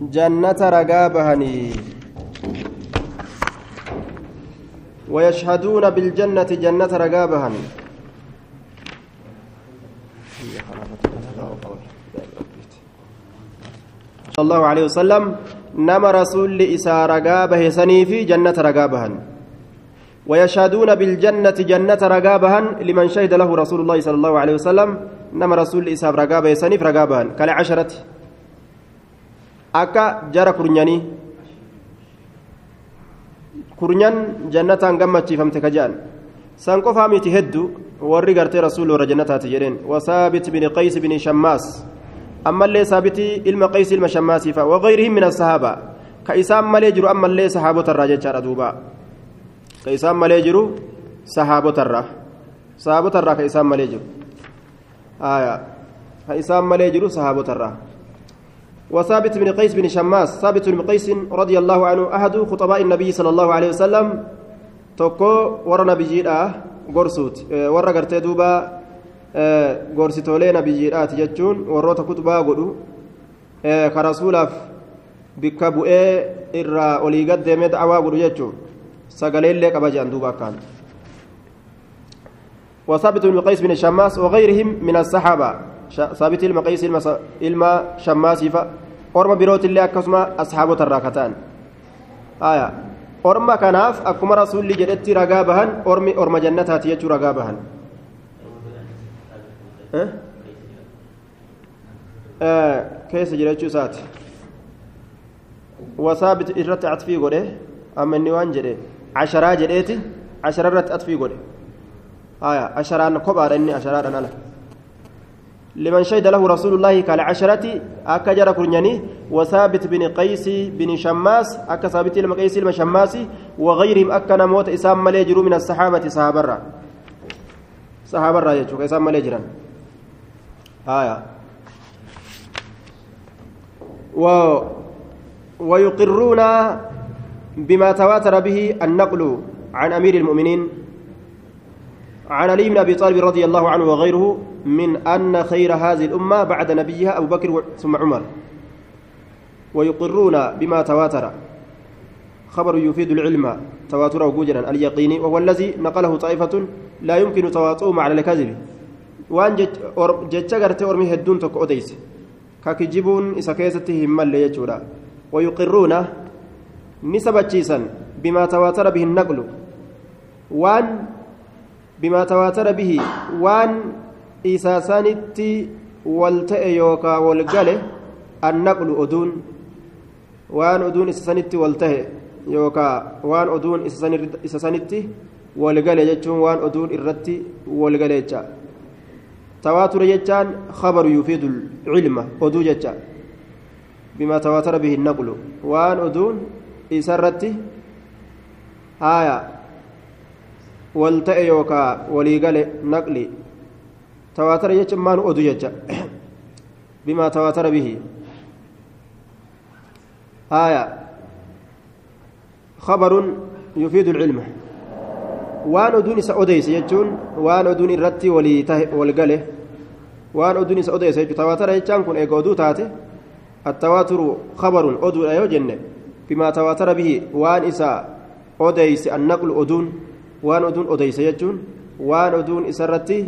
جنة رقابهني ويشهدون بالجنة جنة رقابهن صلى الله عليه وسلم نما رسول إسا رقابه سني في جنة رقابهن ويشهدون بالجنة جنة رقابهن لمن شهد له رسول الله صلى الله عليه وسلم. نما رسول إسا رقابه سني في رقابهن كالعشرة. أكا جرى كرنياني kurnyan jannataan gammachiifamte ka jedhan san qofaa miti heddu warri gartee rasuulli warra jannataati jedheen wasaabit bini qays bini shammaas ammallee saabiti ilma qays ilma shammaasiifa wagayrihim min asahaaba ka isaan malee jiru ammallee sahaabotarraa jechaadha duuba ka isaan malee jiru sahaabotarraa sahaabotarraa ka isaan malee jiru ka isaan malee jiru sahaabotarraa وثابت بن قيس بن شماس ثابت بن قيس رضي الله عنه أحد خطباء النبي صلى الله عليه وسلم توكو ورا نبيجيرا غورسوت ورا غرتي دوبا غورسيتولي نبيجيرا تجچون وروتا كتبا غدو كرسولاف bu'ee irraa olii gad deemee da'awaa godhu jechuun sagaleellee qaba jedhan duuba akkaan. وثابت بن قيس بن شماس وغيرهم من الصحابة ثابت المقيس ilma shammaasiifa orma birootillee akkasuma asxaabota irraa kataan aya orma kanaaf akkuma rasuulli jedhetti ragaa bahan ormi orma jannataati jechuu ragaa bahan keessa jira jechuu isaati wasaabit irratti atfii godhe amma inni waan jedhe casharaa jedheeti cashara irratti atfii godhe aya asharaan kophaadha inni asharaadhaan ala لمن شهد له رسول الله كالعشرة أكا جرى كرنياني. وثابت بن قيس بن شماس أكا ثابت لما قيس لما شماسي. وغيرهم أكا نموت إسام مليجروا من الصحابة صحابة الرا صحابة الرا يجوك إسام مليجرا آية. و ويقرون بما تواتر به النقل عن أمير المؤمنين. عن علي بن أبي طالب رضي الله عنه وغيره من أن خير هذه الأمة بعد نبيها أبو بكر ثم عمر. ويقرون بما تواتر. خبر يفيد العلم تواتر وجوجرا اليقين وهو الذي نقله طائفة لا يمكن تواطؤهم على الكذب. وان جتش غرتي أورمي هدون تك أوديس. ككجبون اذا كيستي همل يجورا ويقرون نسبتشيسا بما تواتر به النقل. وان بما تواتر به وان إساسانتي والتأ يوكا والقلة النقل أدون وان أدون إساسانتي والتأ يوكا وان أدون إساسانتي والقلة جتشون وان أدون إرتي والقلة جتشا. تواتر جتشان خبر يفيد العلم أدو جتشا. بما تواتر به النقل وان أدون إسرتي آية. Wal ta'e yookaa walii gale naqli tawaatara jecha maan odu jecha bimaa tawaatara bihi haya khabarun yufiidu ilcilma waan oduun isa odeyse jechuun waan oduun irratti walii tahe wal gale waan oduun isa odeyse jechuun tawaatara jechaan kun eega oduu taate attawaaturu khabarun oduudha yoo jenne bimaa tawaatara bihi waan isa odeyse annaqlu oduun waan oduun odeyse jechuun waan oduun isarratti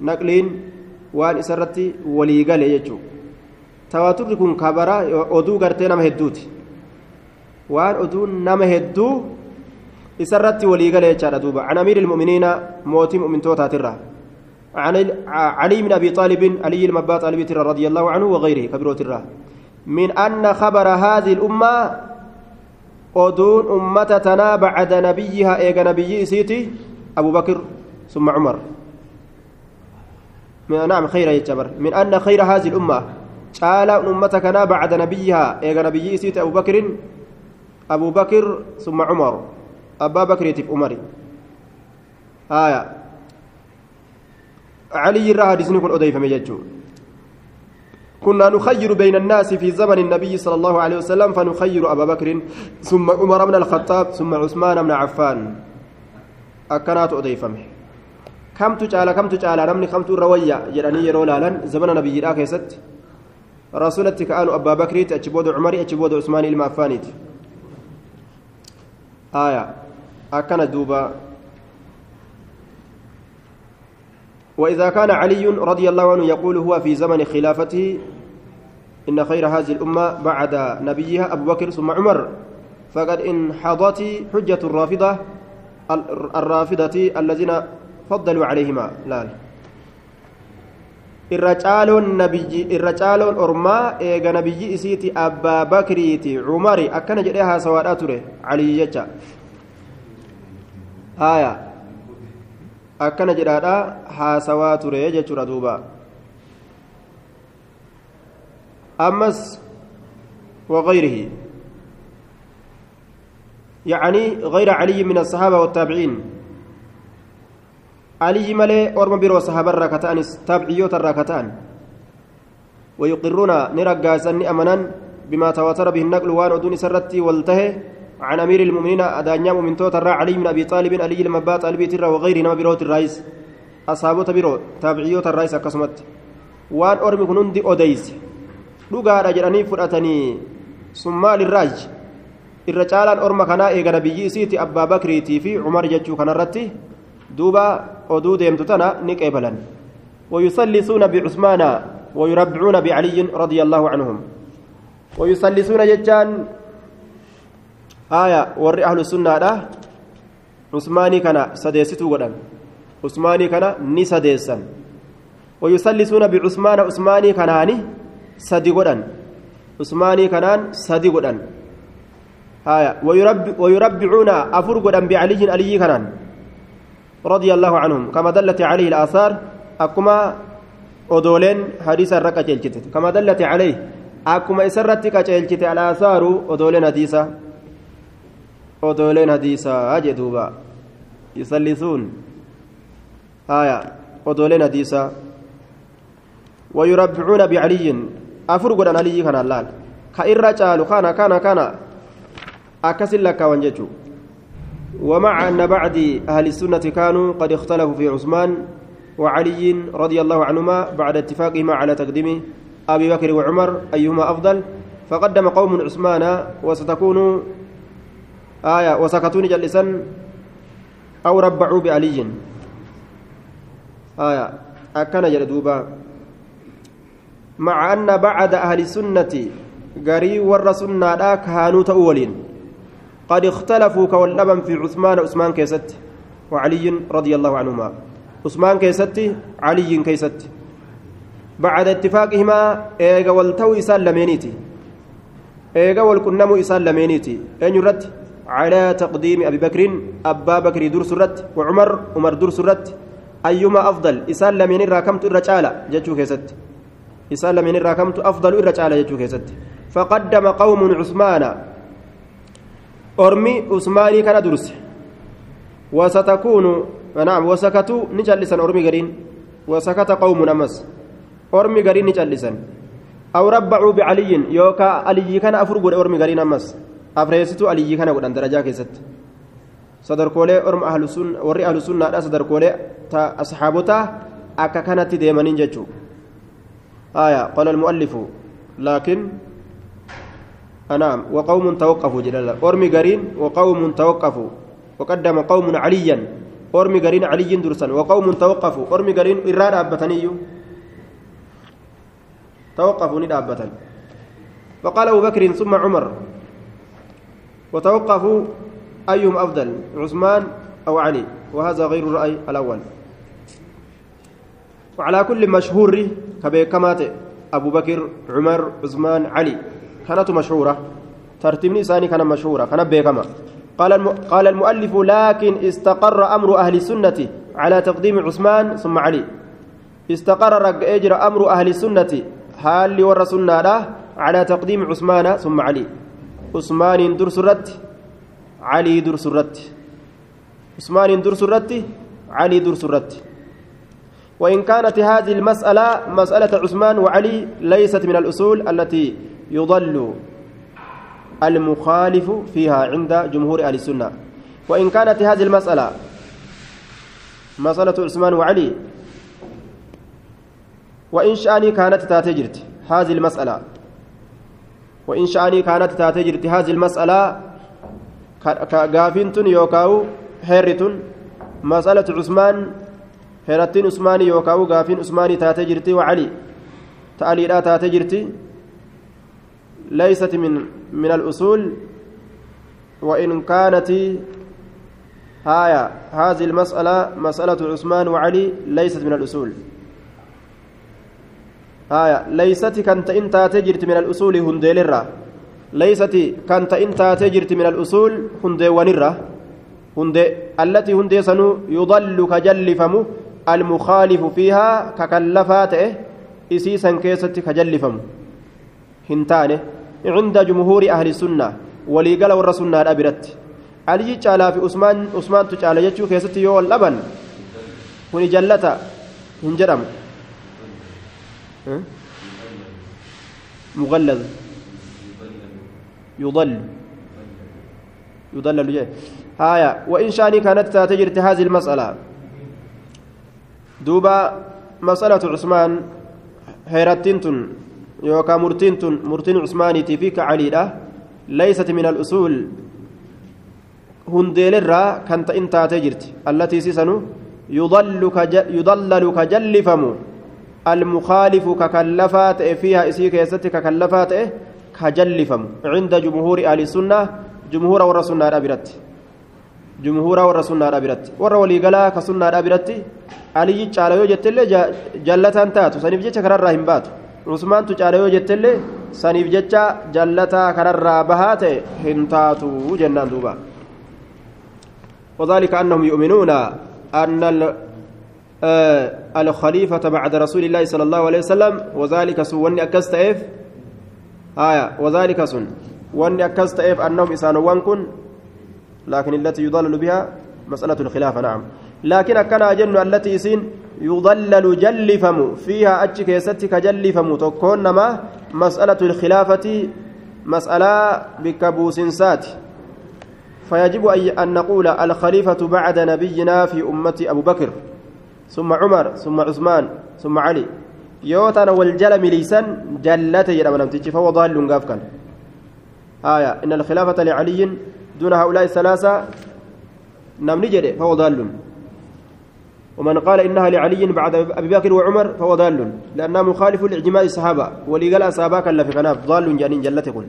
naqliin waan isarratti walii gale jechuun tawaaturri kun kabara oduu gartee nama hedduuti waan oduun nama hedduu isarratti walii gale jechaadha duuba can amiiri ilmu'miniina mootii mu'mintootaatiirra علي بن ابي طالب علي بن ابي رضي الله عنه وغيره كبيرة من ان خبر هذه الامه أدون أمتنا بعد نبيها إيجا نبي سيتي أبو بكر ثم عمر من نعم خير يتبر من أن خير هذه الأمة قال أمتكنا بعد نبيها إيجا نبي سيتي أبو بكر أبو بكر ثم عمر أبا بكر يتب عمر آية علي الراه ديسني كن أديف مججو كنا نخير بين الناس في زمن النبي صلى الله عليه وسلم فنخير أبا بكر ثم عمر بن الخطاب ثم عثمان بن عفان. أكنات أضيفمه. كم تجعل كم تجعل نمني كم ترويا جراني يرولالا زمن نبي راك يست رسولتك كانوا أبا بكر أتشبود عمر أتشبود عثمان المعفانيت آية. أكن دوبا. وإذا كان علي رضي الله عنه يقول هو في زمن خلافته إن خير هذه الأمة بعد نبيها أبو بكر ثم عمر فقد انحضت حجة الرافضة الرافضة الذين فضلوا عليهما لا irra caaloon nabiyyi irra caaloon ormaa eega nabiyyi isiiti abbaa bakriiti cumari akkana jedhee haasawaadhaa ture calii jecha haya akkana jedhaadha haasawaa ture jechuudha duuba ammas وغيره. يعني غير علي من الصحابة والتابعين. علي ملي أرم برو صحابة الراكتان تابعيوت الراكتان ويقرون نرقاسا أمنا بما تواتر به النقل وان أدون سرتي والتهي عن أمير المؤمنين أدانيا من توتر علي من أبي طالب علي المبات ألبي ترى وغيره نما بروت الرئيس. أصحابه برو تابعيوت الرئيس أكسمت. وان أرم كنون دي أوديس. Dhugaadha jedhanii fudhatanii summaa lirraaj irra caalaan orma kanaa eegana biyyi isiiti abbaa bakriitii fi cumar jechuu kanarratti duuba oduu deemtu tana ni qeebalan ويثلثون بعثمان ويربعون بعلي رضي الله عنهم ويثلثون جتان آية ور أهل السنة ده عثماني كان سديستو غدان عثماني كان ني سديسن ويثلثون بعثمان sadi godhan. Usmaanii kanaan sadi godhan. Afur godhan bicaliyin aliyii kanaan. رضي الله عنهم كما دلت عليه الآثار أكما أدولين حديثا ركا جلجت كما دلت عليه أكما إسرتك جلجت الآثار أدولين حديثا أدولين حديثا أجدوبا يثلثون آية أدولين حديثا ويربعون بعلي afur godhan aliyyi kanaan laal? Ka irra caalu kana kana kana. Akkasin lakkaawan jechuu ومع أن بعد أهل السنة كانوا قد اختلفوا في عثمان وعلي رضي الله عنهما بعد اتفاقهما على تقديم أبي بكر وعمر أيهما أفضل فقدم قوم عثمان وستكون آية وسكتون جلسا أو ربعوا بعلي آية أكن جلدوبا مع أن بعد أهل السنة قري ور سنة كانوا تأولين. قد اختلفوا كولبا في عثمان عثمان كيست وعلي رضي الله عنهما. عثمان كيست علي كيست. بعد اتفاقهما إيغا والتو إسان لمينيتي. إيغا والكنم إسان لمينيتي. أن يرد؟ على تقديم أبي بكر أبا بكر درس الرد وعمر عمر درس الرد أيما أفضل إسان لمين راكمت الرجالة جتشو كيست. إسان لمن الراكمت أفضل الرجال يجو كيست فقدم قوم عثمان أرمي عثماني كان درس وستكون نعم وسكتوا نجلسا أرمي قرين وسكت قوم أمس أرمي قرين نجلسا أو ربعوا بعلي يوكا علي كان أفرق أرمي قرين أمس أفريستو علي كان قد درجة كيست sadarkoolee orma warri ahlu sunnaadha sadarkoolee asxaabota akka kanatti deemaniin jechuudha آية قال المؤلف لكن نعم وقوم توقفوا جلال أرمي قرين وقوم توقفوا وقدم قوم عليا أرمي قرين علي درسا وقوم توقفوا أرمي قرين إرادة أبتني توقفوا ندابة فقال أبو بكر ثم عمر وتوقفوا أيهم أفضل عثمان أو علي وهذا غير الرأي الأول. وعلى كل مشهور كبيكمات أبو بكر عمر عثمان علي كانت مشهورة ترتيب لساني كان مشهورة كان بيكما قال قال المؤلف لكن استقر أمر أهل السنة على تقديم عثمان ثم علي استقر رج أجر أمر أهل السنة حال ورسولنا له على تقديم عثمان ثم علي عثمان درسرت علي درسرت عثمان درسرت علي درسرت وإن كانت هذه المسألة مسألة عثمان وعلي ليست من الأصول التي يضل المخالف فيها عند جمهور أهل السنة. وإن كانت هذه المسألة مسألة عثمان وعلي وإن شأني كانت تاتجرت هذه المسألة وإن شأني كانت تاتجر هذه المسألة كغافنتن يوكاو حيرتن مسألة عثمان حيرتين عثماني يوكاو غافين عثماني تاتجرتي وعلي تألي لا تاتجرتي ليست من من الأصول وإن كانت هايا هذه المسألة مسألة عثمان وعلي ليست من الأصول آية ليست كانت إنت تجرت من الأصول هنديلرة ليست كانت إنت تجرت من الأصول هندي ونرة هندي التي هندي سنو يضل كجلفم المخالف فيها ككلفات إسيسا كيست كجلفم. هنتانه عند جمهور أهل السنة ولي قال والرسول أبرت علي تعالى في عثمان عثمان تعالى يجو كيست يو اللبن كوني جلتا هنجرم. مغلظ. يضل. يضلل آية وإن شاني كانت تجري هذه المسألة. دوبا مسألة عثمان هيرتنتن يوكا مرتنتن مرتن عثماني تفيك عليلة ليست من الأصول. هنديلرا كانت انت تجرت. التي سيسنو يضل يضلل كجلفمو المخالف ككلفات فيها إسي كيست ككلفات كجلفم. عند جمهور أهل السنة جمهور والرسول أبرت جمهور والرسول أبرت ور ولي قلا كسنة أبرت علي جعل يوجد اللي جلتان تاتو. سنف جيتش كرر راهم باتو عثمان تجعل يوجد اللي سنف جيتش جلتا كرر بهات هنتاتو جنان دوبا. وذلك أنهم يؤمنون أن آه الخليفة بعد رسول الله صلى الله عليه وسلم. وذلك سن وني أكست إف آية. وذلك سن وني أكست إف أنهم إسانوان كن. لكن التي يضلل بها مسألة الخلافة نعم. لكن كان أجن التي سين يضلل جلفم فيها أتشك يستك جلفم تكون ما مسألة الخلافة مسألة بكبوسنسات فيجب أن نقول الخليفة بعد نبينا في أمة أبو بكر ثم عمر ثم عثمان ثم علي. يوتنا والجل مليسا جلت نمتج فهو ضال قاف كان آية إن الخلافة لعلي دون هؤلاء الثلاثة نمني جري فهو ضال. ومن قال إنها لعلي بعد أبي بكر وعمر فهو ضال. لأنها مخالف لإجماع الصحابة ولي قال أصحابها كلا في كناف ضال جانين جلت يقول.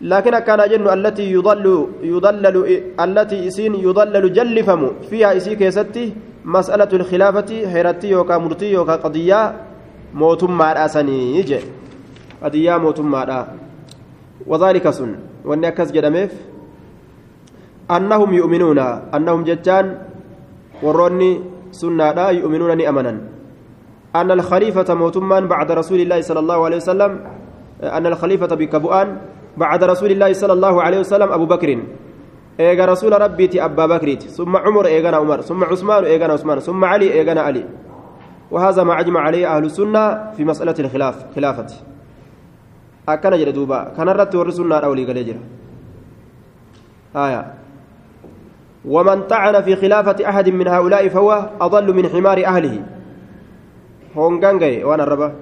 لكن كان جن التي يضل يضلل التي إسين يضلل جلفم فيها إسي كيستي مسألة الخلافة حيرتي يوكا مرتي يوكا قضية موتم مع أسني يجي. قضية موتم مع وذلك سن. وأن أكس جدميف. أنهم يؤمنون أنهم جتان وروني سنة يؤمنون أمنا. أن الخليفة موتما بعد رسول الله صلى الله عليه وسلم أن الخليفة بكبؤان بعد رسول الله صلى الله عليه وسلم أبو بكر. إيجا رسول ربي أبا بكر ثم عمر إيجانا عمر ثم عثمان إيجانا عثمان ثم علي إيجانا علي. وهذا ما أجمع عليه أهل السنة في مسألة الخلاف خلافة. أكن جل دوبا كان رت ورسولنا أولي قال آية. ومن طعن في خلافة أحد من هؤلاء فهو أضل من حمار أهله. هونغانغي وأنا الربا.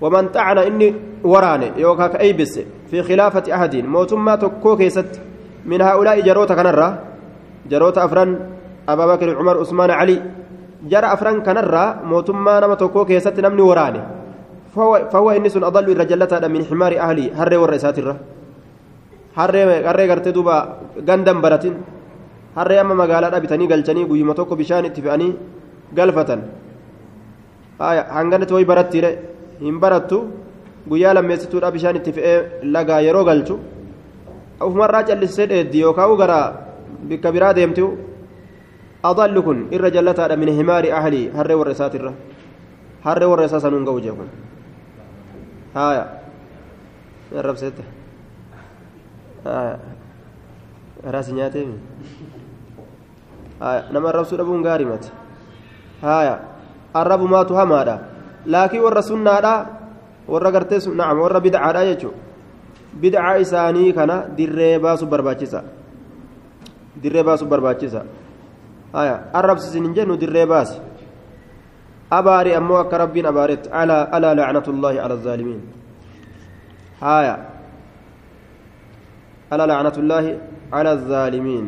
ومن طعن إني وراني يوكا كأيبس في خلافة أحد. موتما تكو كيست من هؤلاء جروتا كنرا جروتا أفران أبا بكر عمر عثمان علي. جرى أفران كنرا موتما نما تكو كيست نمني وراني. فهو, فهو إنس أضل الرجلة من حمار أهلي. هري والرئيسات الرا هري هري قرتي غندم براتين. Harree amma magaalaa bitanii galchanii guyyuma tokko bishaan itti fe'anii galfatan. Hanganatti wayi barattiire hin barattu. Guyyaa lammeessituudha bishaan itti fe'ee lagaa yeroo galchu. Ufumarraa callisee dheeddi yookaan gara bikka biraa deemtu adallu kun irra jallataadha min himaari ahlii harree warra isaatirra. Harree warra isaa sanuun ga'u jeekun haaya arrabseette haaya raasi nyaatee nama arrabsuu dhabuun gaarii mati haaya arrabumaatu hamaadha laakiin warra sunnaadha warra gartee nacam warra bidcaadha jechuudha bidcaa isaanii kana dirree baasuu barbaachisa dirree baasuu barbaachisa haya arrabsisin hin jennu dirree baasi abaari ammoo akka rabbiin abaaretti alaa lacnatullaahi cala azaalimiin هايا ألا لعنة الله على الظالمين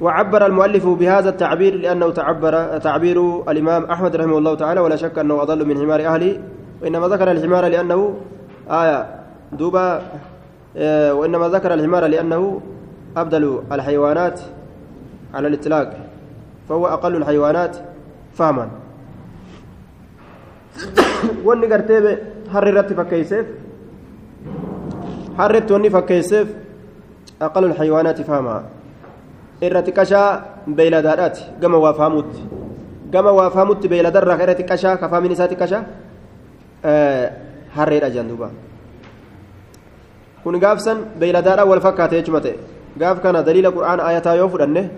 وعبر المؤلف بهذا التعبير لأنه تعبر تعبير الإمام أحمد رحمه الله تعالى ولا شك أنه أضل من حمار أهله وإنما ذكر الحمار لأنه آية دوبا آه وإنما ذكر الحمار لأنه أبدل الحيوانات على الإطلاق فهو أقل الحيوانات فهما. wanni gartee harri irratti fakkeesseef harretti wanni aqalul xayawaanaati fahamaa irra xiqqashaa beeyladaadhaati gama waa fahamuutti gama waa fahamutti beeyladarraa irra xiqqashaa kafaamin isaa xiqqashaa harreedha jedhan duuba kun gaafsan beeyladaadhaa wal fakkaate jechuma ta'e gaaf kana daliila qur'aan ayataa yoo fudhanne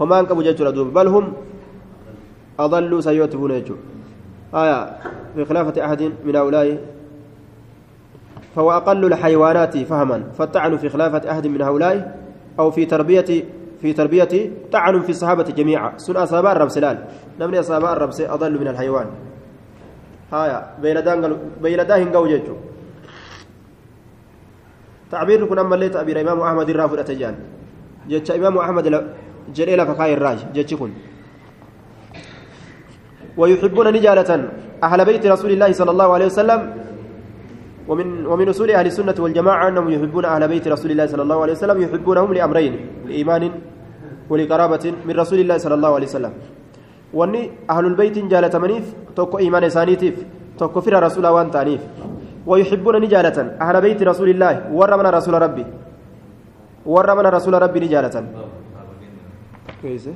homaan qabu jechuudha duuba bal hum adalluu buune jechuudha في خلافة أحد من هؤلاء فهو أقل الحيوانات فهما فالطعن في خلافة أحد من هؤلاء أو في تربية طعن في الصحابة جميعا. سن أصاباء الرب سلال. نمني أصاباء الرب أضل من الحيوان. هايا. بيلدان بيلدان قوجيتو تعبير كنا أما اللي تعبير. إمام أحمد الرافد أتجان جتش إمام أحمد جريلا فكاي الراج. كن. ويحبون نجالة أهل بيت رسول الله صلى الله عليه وسلم ومن ومن أصول أهل السنة والجماعة أنهم يحبون أهل بيت رسول الله صلى الله عليه وسلم يحبونهم لأمرين لإيمان ولقرابة من رسول الله صلى الله عليه وسلم. وأني أهل البيت جالة منيف توكو إيمان سانيتيف توكو فر رسول وان تانيف. ويحبون نجالة أهل بيت رسول الله ورمنا رسول ربي. ورمنا رسول ربي نجالة كويس.